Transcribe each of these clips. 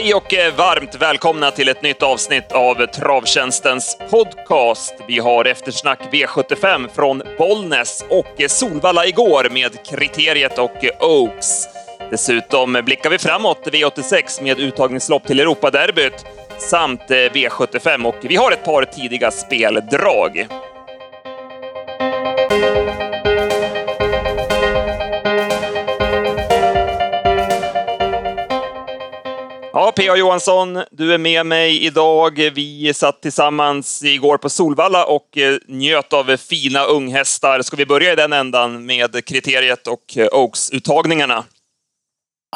Hej och eh, varmt välkomna till ett nytt avsnitt av Travtjänstens podcast. Vi har eftersnack V75 från Bollnäs och Solvalla igår med Kriteriet och Oaks. Dessutom blickar vi framåt V86 med uttagningslopp till Europaderbyt samt eh, V75 och vi har ett par tidiga speldrag. Ja, P.A. Johansson, du är med mig idag. Vi satt tillsammans igår på Solvalla och eh, njöt av fina unghästar. Ska vi börja i den ändan med kriteriet och eh, Oaks-uttagningarna?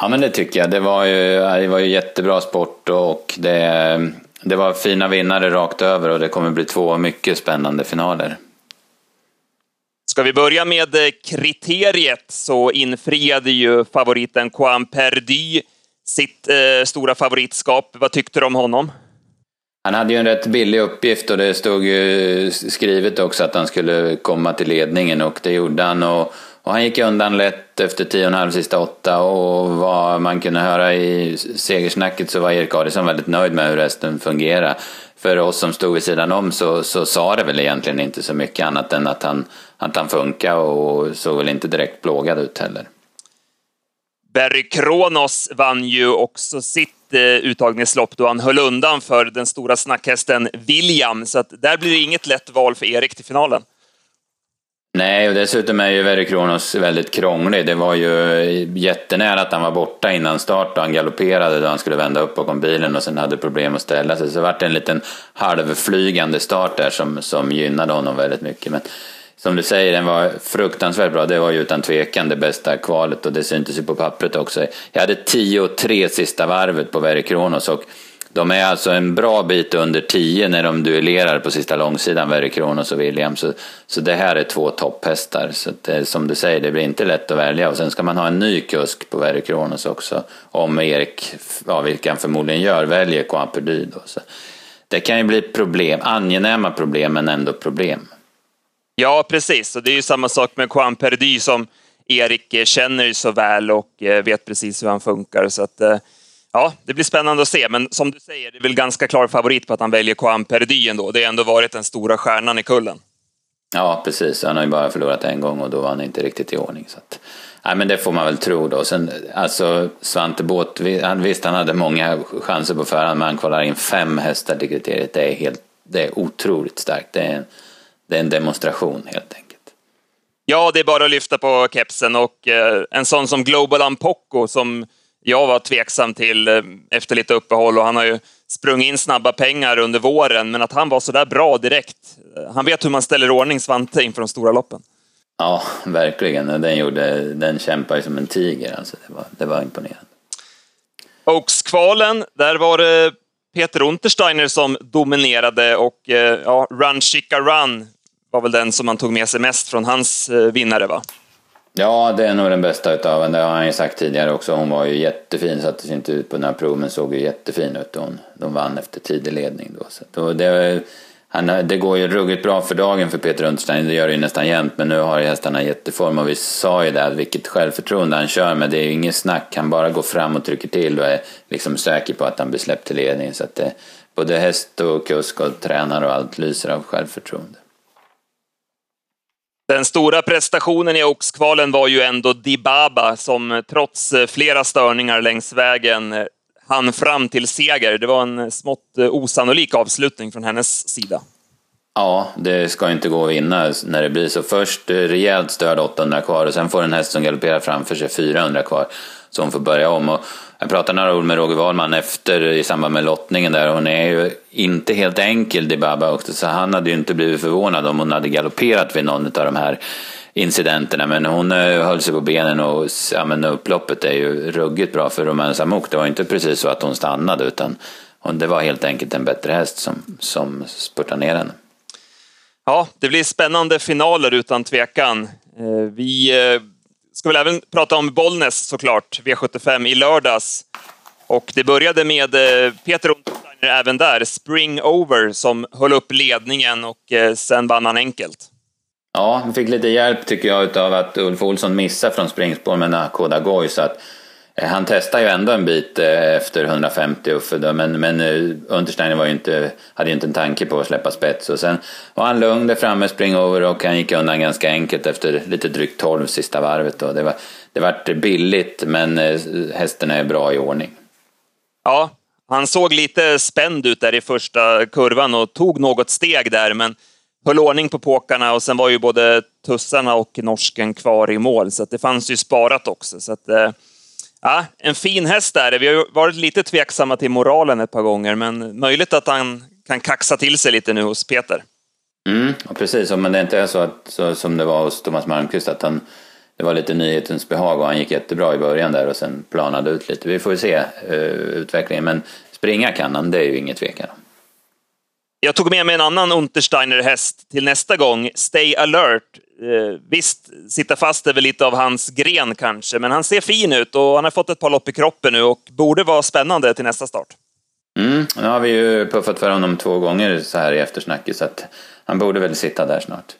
Ja, men det tycker jag. Det var ju, det var ju jättebra sport och det, det var fina vinnare rakt över och det kommer bli två mycket spännande finaler. Ska vi börja med eh, kriteriet så infriade ju favoriten Juan Perdy sitt eh, stora favoritskap. Vad tyckte du om honom? Han hade ju en rätt billig uppgift och det stod ju skrivet också att han skulle komma till ledningen och det gjorde han. Och, och han gick undan lätt efter tio och en halv sista åtta och vad man kunde höra i segersnacket så var Erik Adielsson väldigt nöjd med hur resten fungerade. För oss som stod vid sidan om så, så sa det väl egentligen inte så mycket annat än att han, att han funkar och såg väl inte direkt plågad ut heller. Barry Kronos vann ju också sitt eh, uttagningslopp då han höll undan för den stora snackhästen William, så att där blir det inget lätt val för Erik till finalen. Nej, och dessutom är ju Verre Kronos väldigt krånglig. Det var ju jättenära att han var borta innan start och han galopperade då han skulle vända upp bakom bilen och sen hade problem att ställa sig. Så det vart en liten halvflygande start där som, som gynnade honom väldigt mycket. Men som du säger, den var fruktansvärt bra. Det var ju utan tvekan det bästa kvalet och det syntes ju på pappret också. Jag hade 10-3 sista varvet på Verre Kronos och de är alltså en bra bit under 10 när de duellerar på sista långsidan, Very Kronos och William. Så, så det här är två topphästar. Så det, eh, som du säger, det blir inte lätt att välja. Och sen ska man ha en ny kusk på Very Kronos också. Om Erik, ja, vilket han förmodligen gör, väljer Juan Perdy då. Så det kan ju bli problem, angenäma problem men ändå problem. Ja, precis. Och det är ju samma sak med Juan Perdy som Erik känner så väl och eh, vet precis hur han funkar. Så att, eh, ja, det blir spännande att se. Men som du säger, det är väl ganska klar favorit på att han väljer Juan Perdy ändå. Det har ändå varit den stora stjärnan i kullen. Ja, precis. Han har ju bara förlorat en gång och då var han inte riktigt i ordning. Så att, nej, men det får man väl tro då. Sen, alltså Svante Båth, visst han hade många chanser på förhand, men han kvalar in fem hästar till kriteriet. Det är, helt, det är otroligt starkt. Det är det är en demonstration helt enkelt. Ja, det är bara att lyfta på kepsen och eh, en sån som Global Ampocco som jag var tveksam till eh, efter lite uppehåll och han har ju sprungit in snabba pengar under våren, men att han var så där bra direkt. Han vet hur man ställer ordning Svante inför de stora loppen. Ja, verkligen. Den, gjorde, den kämpade som en tiger. Alltså, det, var, det var imponerande. Oaks-kvalen, där var det Peter Untersteiner som dominerade och eh, ja, Run Chica Run var väl den som man tog med sig mest från hans eh, vinnare va? Ja, det är nog den bästa utav henne. Det har han ju sagt tidigare också. Hon var ju jättefin, satte sig inte ut på den här proven, såg ju jättefin ut. Hon, de vann efter tidig ledning då. Så det, han, det går ju ruggigt bra för dagen för Peter Unterstein, det gör det ju nästan jämt. Men nu har ju hästarna jätteform och vi sa ju det, vilket självförtroende han kör med. Det är ju inget snack, han bara går fram och trycker till och är liksom säker på att han blir släppt till ledning. Så att det, både häst och kusk och tränare och allt lyser av självförtroende. Den stora prestationen i oxkvalen var ju ändå Dibaba som eh, trots eh, flera störningar längs vägen eh, hann fram till seger. Det var en smått osannolik avslutning från hennes sida. Ja, det ska inte gå att vinna när det blir så. Först rejält störd 800 kvar och sen får en häst som galopperar framför sig 400 kvar. Så hon får börja om. Och jag pratade några ord med Roger Wahlman efter i samband med lottningen där. Hon är ju inte helt enkel, Dibaba också, så han hade ju inte blivit förvånad om hon hade galopperat vid någon av de här incidenterna. Men hon eh, höll sig på benen och ja, men upploppet är ju ruggigt bra för Romain Samok. Det var inte precis så att hon stannade utan hon, det var helt enkelt en bättre häst som, som spurtade ner henne. Ja, det blir spännande finaler utan tvekan. Eh, vi eh, ska väl även prata om Bollnäs såklart, V75 i lördags. Och det började med eh, Peter Untersteiner även där. Spring Over som höll upp ledningen och eh, sen vann han enkelt. Ja, han fick lite hjälp tycker jag av att Ulf Olsson missade från springspår med Nakoda Goy så att Eh, han testade ju ändå en bit eh, efter 150 Uffe då, men, men eh, Untersteiner var ju inte, hade ju inte en tanke på att släppa spets. Och sen var han lugn där framme, springover och han gick undan ganska enkelt efter lite drygt 12 sista varvet. Då. Det, var, det vart billigt, men hästen är bra i ordning. Ja, han såg lite spänd ut där i första kurvan och tog något steg där, men höll ordning på påkarna och sen var ju både tussarna och norsken kvar i mål, så det fanns ju sparat också. Så att, eh, ja, en fin häst där. Vi har varit lite tveksamma till moralen ett par gånger, men möjligt att han kan kaxa till sig lite nu hos Peter. Mm, precis, men det inte är så, att, så som det var hos Thomas Malmqvist, att han, det var lite nyhetens behag och han gick jättebra i början där och sen planade ut lite. Vi får ju se uh, utvecklingen, men springa kan han, det är ju inget tvekan om. Jag tog med mig en annan Untersteiner-häst till nästa gång, Stay alert. Eh, visst, sitta fast är väl lite av hans gren kanske, men han ser fin ut och han har fått ett par lopp i kroppen nu och borde vara spännande till nästa start. Mm, nu har vi ju puffat för honom två gånger så här i eftersnacket, så att han borde väl sitta där snart.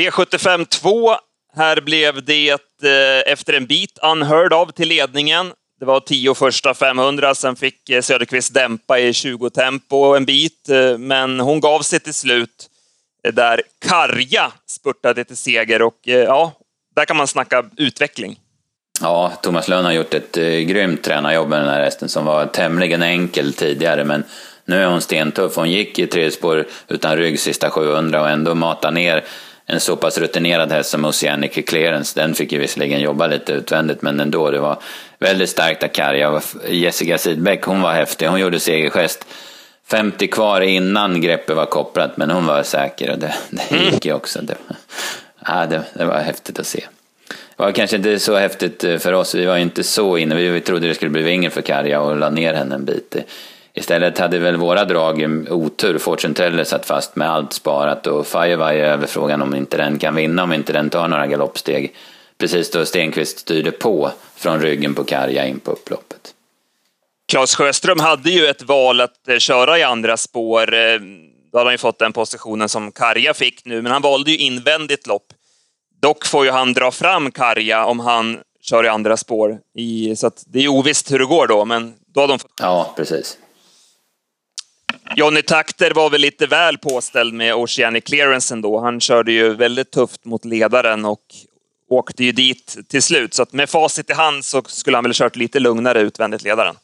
V75 2. Här blev det eh, efter en bit unheard of till ledningen. Det var tio första 500, sen fick eh, Söderqvist dämpa i 20-tempo en bit, eh, men hon gav sig till slut Eh, där Karja spurtade till seger och eh, ja, där kan man snacka utveckling. Ja, Thomas Lönn har gjort ett eh, grymt tränarjobb med den här hästen som var tämligen enkel tidigare, men nu är hon stentuff. Hon gick i tredje spår utan rygg sista 700 och ändå mata ner en så pass rutinerad häst som Oceanic Clearance, den fick ju visserligen jobba lite utvändigt, men ändå, det var väldigt starkt av Karja. Jessica Sidbeck, hon var häftig, hon gjorde segergest. 50 kvar innan greppet var kopplat, men hon var säker och det, det mm. gick ju också. Det, ja, det, det var häftigt att se. Det var kanske inte så häftigt eh, för oss, vi var inte så inne, vi trodde det skulle bli vingen för Karja och la ner henne en bit. Istället hade väl våra drag otur. Fortune Teller satt fast med allt sparat och Firewire över frågan om inte den kan vinna om inte den tar några galoppsteg. Precis då Stenqvist styrde på från ryggen på Karja in på upploppet. Claes Sjöström hade ju ett val att eh, köra i andra spår. Eh, då hade han ju fått den positionen som Karja fick nu, men han valde ju invändigt lopp. Dock får ju han dra fram Karja om han kör i andra spår. I, så det är ovisst hur det går då, men då har de fått... Ja, precis. Johnny Takter var väl lite väl påställd med Oceanic Clearance ändå. Han körde ju väldigt tufft mot ledaren och åkte ju dit till slut. Så att med facit i hand så skulle han väl kört lite lugnare utvändigt ledaren.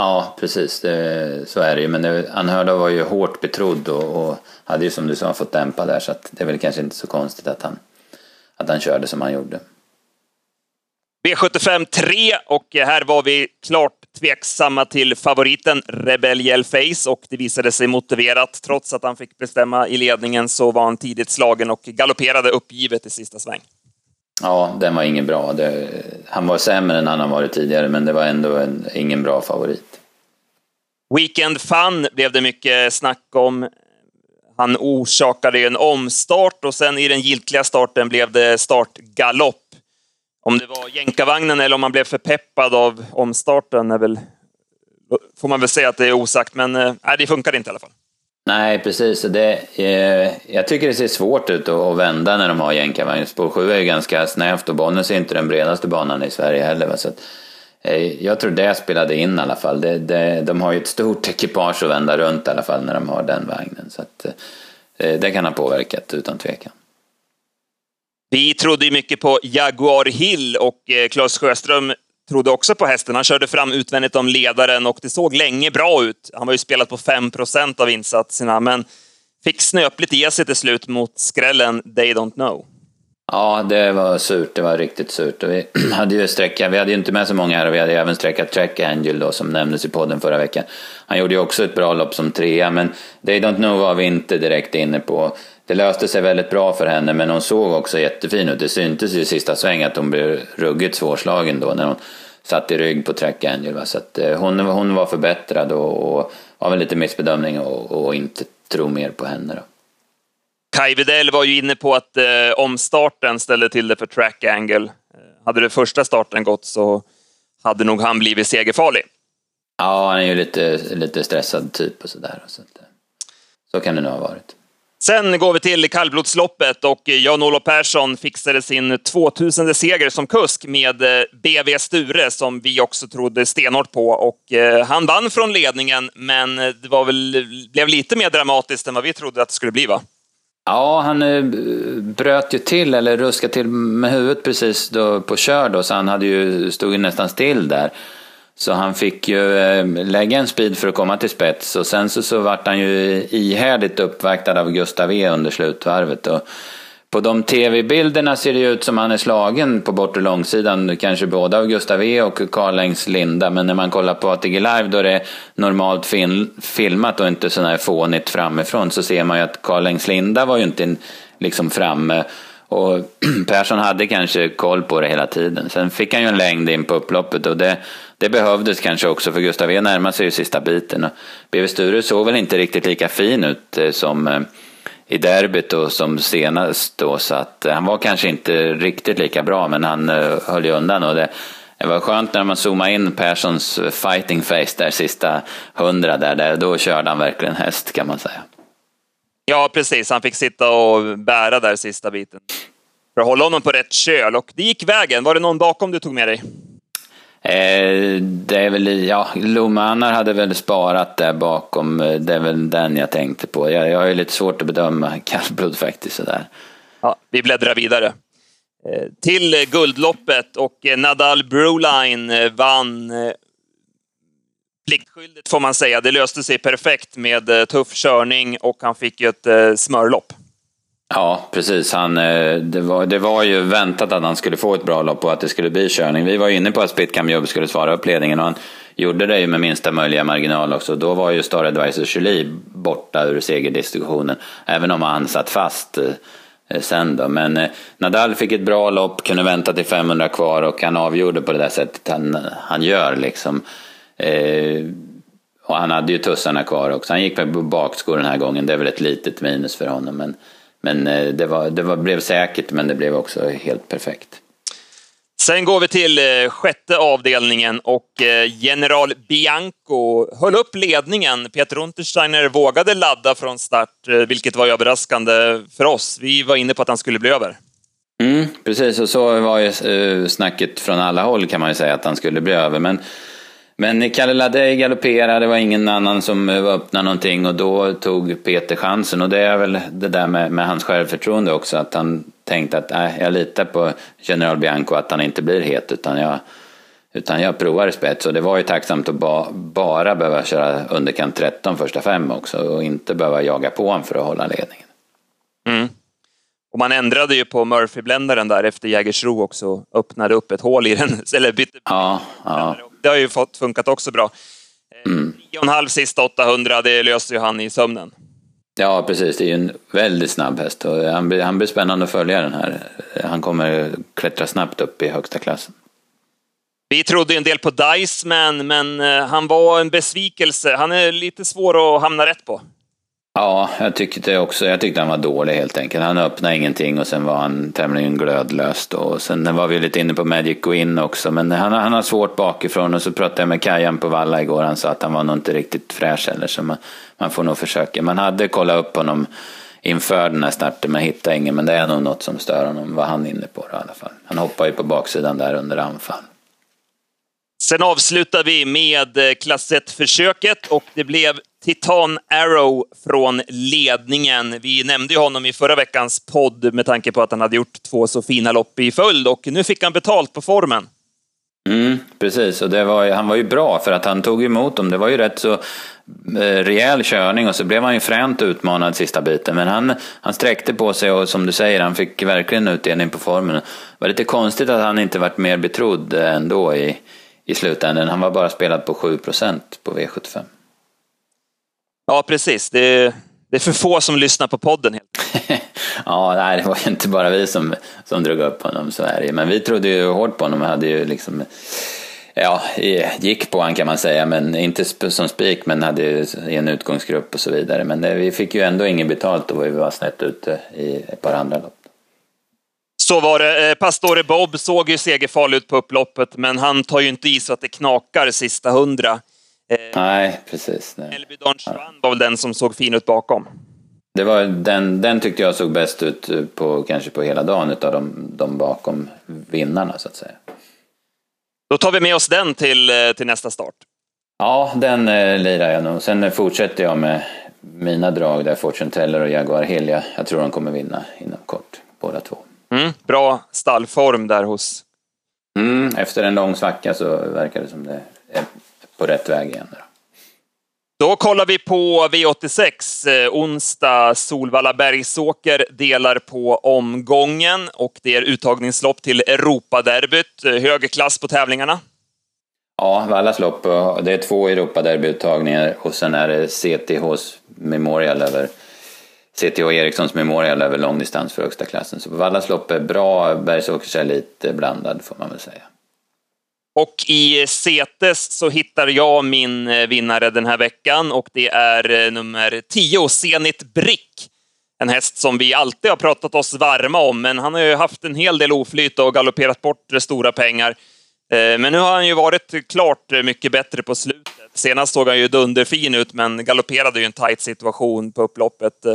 Ja, precis. Det, så är det ju. Men det, Anhörda var ju hårt betrodd och, och, hade ju som du sa fått dämpa där. Så att det är väl kanske inte så konstigt att han, att han körde som han gjorde. V75 3 och här var vi klart tveksamma till favoriten Rebel Face och det visade sig motiverat. Trots att han fick bestämma i ledningen så var han tidigt slagen och galopperade uppgivet i sista sväng. Ja, den var ingen bra. Det, han var sämre än han har varit tidigare, men det var ändå en, ingen bra favorit. Weekend Fun blev det mycket snack om. Han orsakade en omstart och sen i den giltiga starten blev det startgalopp. Om det var jänkarvagnen eller om man blev förpeppad av omstarten är väl, får man väl säga att det är osagt, men eh, nej, det funkade inte i alla fall. Nej, precis. Det, eh, jag tycker det ser svårt ut att, vända när de har jänkarvagn. Spår 7 är ju ganska snävt och Bollnäs är inte den bredaste banan i Sverige heller. Va? Så att, eh, jag tror det spelade in i alla fall. Det, det, de har ju ett stort ekipage att vända runt i alla fall när de har den vagnen. Så att, eh, eh det kan ha påverkat utan tvekan. Vi trodde ju mycket på Jaguar Hill och eh, Claes Sjöström trodde också på hästen. Han körde fram utvändigt om ledaren och det såg länge bra ut. Han var ju spelat på 5% av insatserna, men fick snöpligt ge sig till slut mot skrällen They Don't Know. Ja, det var surt. Det var riktigt surt. vi hade ju sträcka, vi hade ju inte med så många här och vi hade även sträckat Track Angel då som nämndes i podden förra veckan. Han gjorde ju också ett bra lopp som trea, men They Don't Know var vi inte direkt inne på. Det löste sig väldigt bra för henne, men hon såg också jättefin ut. Det syntes ju i sista sväng att hon blev ruggigt svårslagen då när hon satt i rygg på Track Angel. Va? Så att, eh, hon, hon var förbättrad och, och av en lite missbedömning och, och inte tro mer på henne. Då. Kai Widell var ju inne på att eh, omstarten ställde till det för Track Angle. Eh, hade det första starten gått så hade nog han blivit segerfarlig. Ja, han är ju lite, lite stressad typ och sådär. Så, så kan det nog ha varit. Sen går vi till kallblodsloppet och Jan-Olof Persson fixade sin 2000 seger som kusk med eh, BV Sture som vi också trodde stenhårt på. Och eh, han vann från ledningen, men eh, det var väl, blev lite mer dramatiskt än vad vi trodde att det skulle bli, va? Ja, han bröt ju till, eller ruskade till med huvudet precis då på kör då, så han hade ju, stod ju nästan still där. Så han fick ju eh, lägga en speed för att komma till spets och sen så, så vart han ju ihärdigt uppvaktad av Gustav E under slutvarvet. Och på de tv-bilderna ser det ut som han är slagen på bortre långsidan, kanske både av Gustav E och Karl Linda. Men när man kollar på ATG Live då det är normalt film, filmat och inte sådär fånigt framifrån så ser man ju att Karl Linda var ju inte liksom framme. Och Persson hade kanske koll på det hela tiden. Sen fick han ju en längd in på upploppet och det, det behövdes kanske också för Gustav E närmade sig ju sista biten. BV Sture såg väl inte riktigt lika fin ut eh, som eh, i derbyt och som senast då så att eh, han var kanske inte riktigt lika bra men han höll ju undan och det, det var skönt när man zoomade in Perssons fighting face där sista hundra där, där då körde han verkligen häst kan man säga. Ja, precis. Han fick sitta och bära där sista biten. För att hålla honom på rätt köl. Och det gick vägen. Var det någon bakom du tog med dig? Eh, det är väl, ja, Lomanar hade väl sparat där bakom. Eh, det är väl den jag tänkte på. Jag, jag har ju lite svårt att bedöma kallblod faktiskt sådär. Ja, vi bläddrar vidare. Eh, till guldloppet och eh, Nadal Broline eh, vann eh, pliktskyldigt får man säga. Det löste sig perfekt med tuff körning och han fick ju ett smörlopp. Ja, precis. Han, eh, det, var, det var ju väntat att han skulle få ett bra lopp och att det skulle bli körning. Vi var inne på att Spitcam Jobb skulle svara upp ledningen och han gjorde det ju med minsta möjliga marginal också. Då var ju Star Advisor Julie borta ur segerdiskussionen, även om han satt fast eh, eh, sen då. Men Nadal fick ett bra lopp, kunde vänta till 500 kvar och han avgjorde på det där sättet han, han gör liksom. Eh, och han hade ju tussarna kvar också. Han gick med bakskor den här gången, det är väl ett litet minus för honom. Men men eh, det, var, det var, blev säkert, men det blev också helt perfekt. Sen går vi till eh, sjätte avdelningen och eh, General Bianco höll upp ledningen. Peter Untersteiner vågade ladda från start, vilket var överraskande för oss. Vi var inne på att han skulle bli över. Mm, precis, och så var ju snacket från alla håll kan man ju säga att han skulle bli över. Men men Kalle Ladej galopperade, det var ingen annan som öppnade någonting och då tog Peter chansen. Och det är väl det där med, med hans självförtroende också, att han tänkte att äh, jag litar på General Bianco, att han inte blir het, utan jag, utan jag provar spets. Och det var ju tacksamt att ba, bara behöva köra underkant 13 första fem också och inte behöva jaga på honom för att hålla ledningen. Mm. Och man ändrade ju på Murphy-bländaren där efter Jägersro också, öppnade upp ett hål i den, eller bytte. Ja, ja det har ju fått funkat också bra. Mm. 9,5 sista 800, det löser ju han i sömnen. Ja, precis. Det är ju en väldigt snabb häst och han blir, han blir spännande att följa den här. Han kommer klättra snabbt upp i högsta klassen. Vi trodde en del på Dice, men, men eh, han var en besvikelse. Han är lite svår att hamna rätt på. Ja, jag tyckte också. Jag tyckte han var dålig helt enkelt. Han öppnade ingenting och sen var han tämligen glödlös då. Och sen var vi lite inne på Magic Go också, men han, han har svårt bakifrån. Och så pratade jag med Kajan på Valla igår. Han sa att han var nog inte riktigt fräsch heller, så man, man får nog försöka. Man hade kollat upp honom inför den här starten, men hittade ingen. Men det är nog något som stör honom, var han inne på då, i alla fall. Han hoppar ju på baksidan där under anfall. Sen avslutar vi med eh, klass 1-försöket och det blev Titan Arrow från ledningen. Vi nämnde ju honom i förra veckans podd med tanke på att han hade gjort två så fina lopp i följd och nu fick han betalt på formen. Mm, precis, och det var, han var ju bra för att han tog emot dem. Det var ju rätt så eh, rejäl körning och så blev han ju fränt utmanad sista biten. Men han, han sträckte på sig och som du säger, han fick verkligen utdelning på formen. Det var lite konstigt att han inte varit mer betrodd eh, ändå i, i slutändan. Han var bara spelad på 7% på V75. Ja, precis. Det är, det är för få som lyssnar på podden. ja, nej, det var ju inte bara vi som, som drog upp honom, så är det Men vi trodde ju hårt på honom och hade ju liksom ja, gick på honom kan man säga, men inte som spik, men hade ju en utgångsgrupp och så vidare. Men vi fick ju ändå ingen betalt och vi var snett ute i ett par andra lopp. Så var det. Eh, Pastore Bob såg ju segerfarlig ut på upploppet, men han tar ju inte i så att det knakar sista hundra. Eh, nej, precis. Elby Don Juan var väl den som såg fin ut bakom. Det var den, den tyckte jag såg bäst ut på, kanske på hela dagen utav de, de bakom vinnarna så att säga. Då tar vi med oss den till, eh, till nästa start. Ja, den eh, lirar jag nog. Sen fortsätter jag med mina drag där, Fortune Teller och Jaguar Hill. Jag tror de kommer vinna inom kort, båda två. Mm, bra stallform där hos... Mm, efter en lång svacka så verkar det som det är på rätt väg igen. Då. Då kollar vi på V86. Eh, onsdag, Solvalla Bergsåker delar på omgången och det är uttagningslopp till Europaderbyt. Eh, hög klass på tävlingarna. Ja, Vallas lopp. Det är två Europaderbyuttagningar och sen är det CTHs Memorial över CTH Erikssons Memorial över långdistans för högsta klassen. Så Vallas lopp är bra, Bergsåkers är lite blandad får man väl säga. Och i CETES så hittar jag min eh, vinnare den här veckan och det är eh, nummer 10, Zenit Brick. En häst som vi alltid har pratat oss varma om, men han har ju haft en hel del oflyt och galopperat bort eh, stora pengar. Men nu har han ju varit klart mycket bättre på slutet. Senast såg han ju dunderfin ut, men galopperade ju en tight situation på upploppet.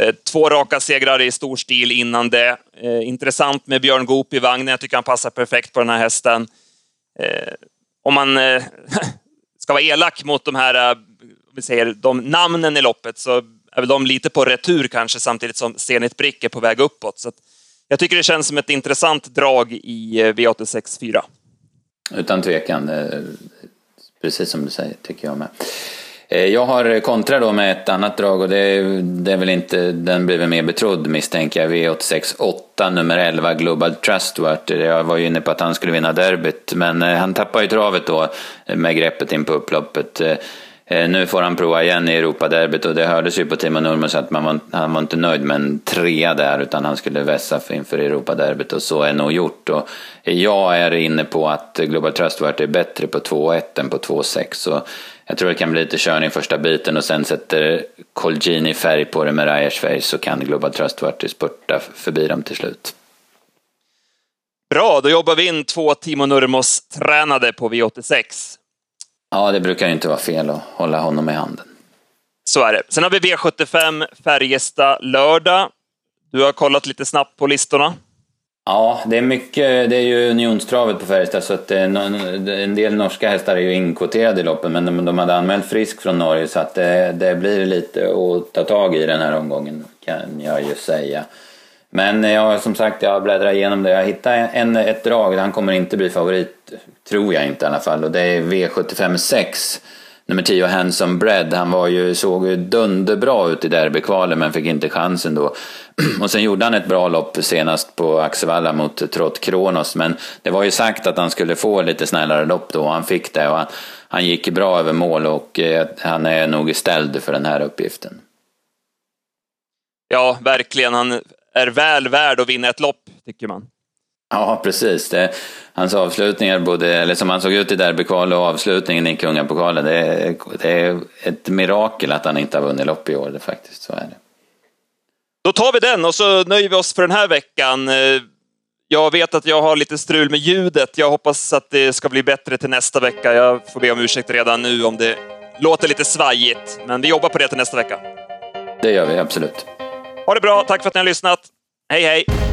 Eh, två raka segrar i stor stil innan det. Eh, intressant med Björn Goop i vagnen. Jag tycker han passar perfekt på den här hästen eh, om man ska vara elak mot de här, vi säger, de namnen i loppet, så är väl de lite på retur kanske, samtidigt som Zenit Brick är på väg uppåt. Så jag tycker det känns som ett intressant drag i V86 4. Utan tvekan, precis som du säger, tycker jag med. Eh, jag har kontra då med ett annat drag och det är, det är väl inte, den blir väl mer betrodd misstänker jag. V86 8 nummer 11 Global Trustworthy. Jag var ju inne på att han skulle vinna derbyt men eh, han tappar ju travet då eh, med greppet in på upploppet. Nu får han prova igen i Europaderbyt och det hördes ju på Timo Nurmos att man var, han var inte nöjd med en trea där utan han skulle vässa inför Europaderbyt och så är nog gjort. Och jag är inne på att Global Trustworthy är bättre på 2,1 än på 2,6 jag tror det kan bli lite körning första biten och sen sätter Colgini färg på det med Rajers färg så kan Global Trustworthy spurta förbi dem till slut. Bra, då jobbar vi in två Timo Nurmos tränade på V86. Ja, det brukar inte vara fel att hålla honom i handen. Så är det. Sen har vi V75 Färjestad lördag. Du har kollat lite snabbt på listorna. Ja, det är mycket. Det är ju unionstravet på Färjestad så att eh, en del norska hästar är ju inkvoterade i loppen men de, hade anmält Frisk från Norge så att det, det, blir lite att ta tag i den här omgången kan jag ju säga. Men eh, jag, som sagt, jag bläddrar igenom det. Jag hittar en, ett drag, han kommer inte bli favorit, tror jag inte i alla fall, och det är V75 6 nummer 10 Handsome Bread, han var ju, såg ju dunderbra ut i derbykvalen men fick inte chansen då. Och sen gjorde han ett bra lopp senast på Axevalla mot Trott Kronos, men det var ju sagt att han skulle få lite snällare lopp då och han fick det och han, han gick bra över mål och eh, han är nog ställd för den här uppgiften. Ja, verkligen. Han är väl värd att vinna ett lopp, tycker man. Ja, precis. Det, hans avslutningar, både, eller som han såg ut i derbykval och avslutningen i Kungapokalen, det, är, det är ett mirakel att han inte har vunnit lopp i år. Det faktiskt, så är det. Då tar vi den och så nöjer vi oss för den här veckan. Jag vet att jag har lite strul med ljudet. Jag hoppas att det ska bli bättre till nästa vecka. Jag får be om ursäkt redan nu om det låter lite svajigt, men vi jobbar på det till nästa vecka. Det gör vi absolut. Ha det bra. Tack för att ni har lyssnat. Hej, hej!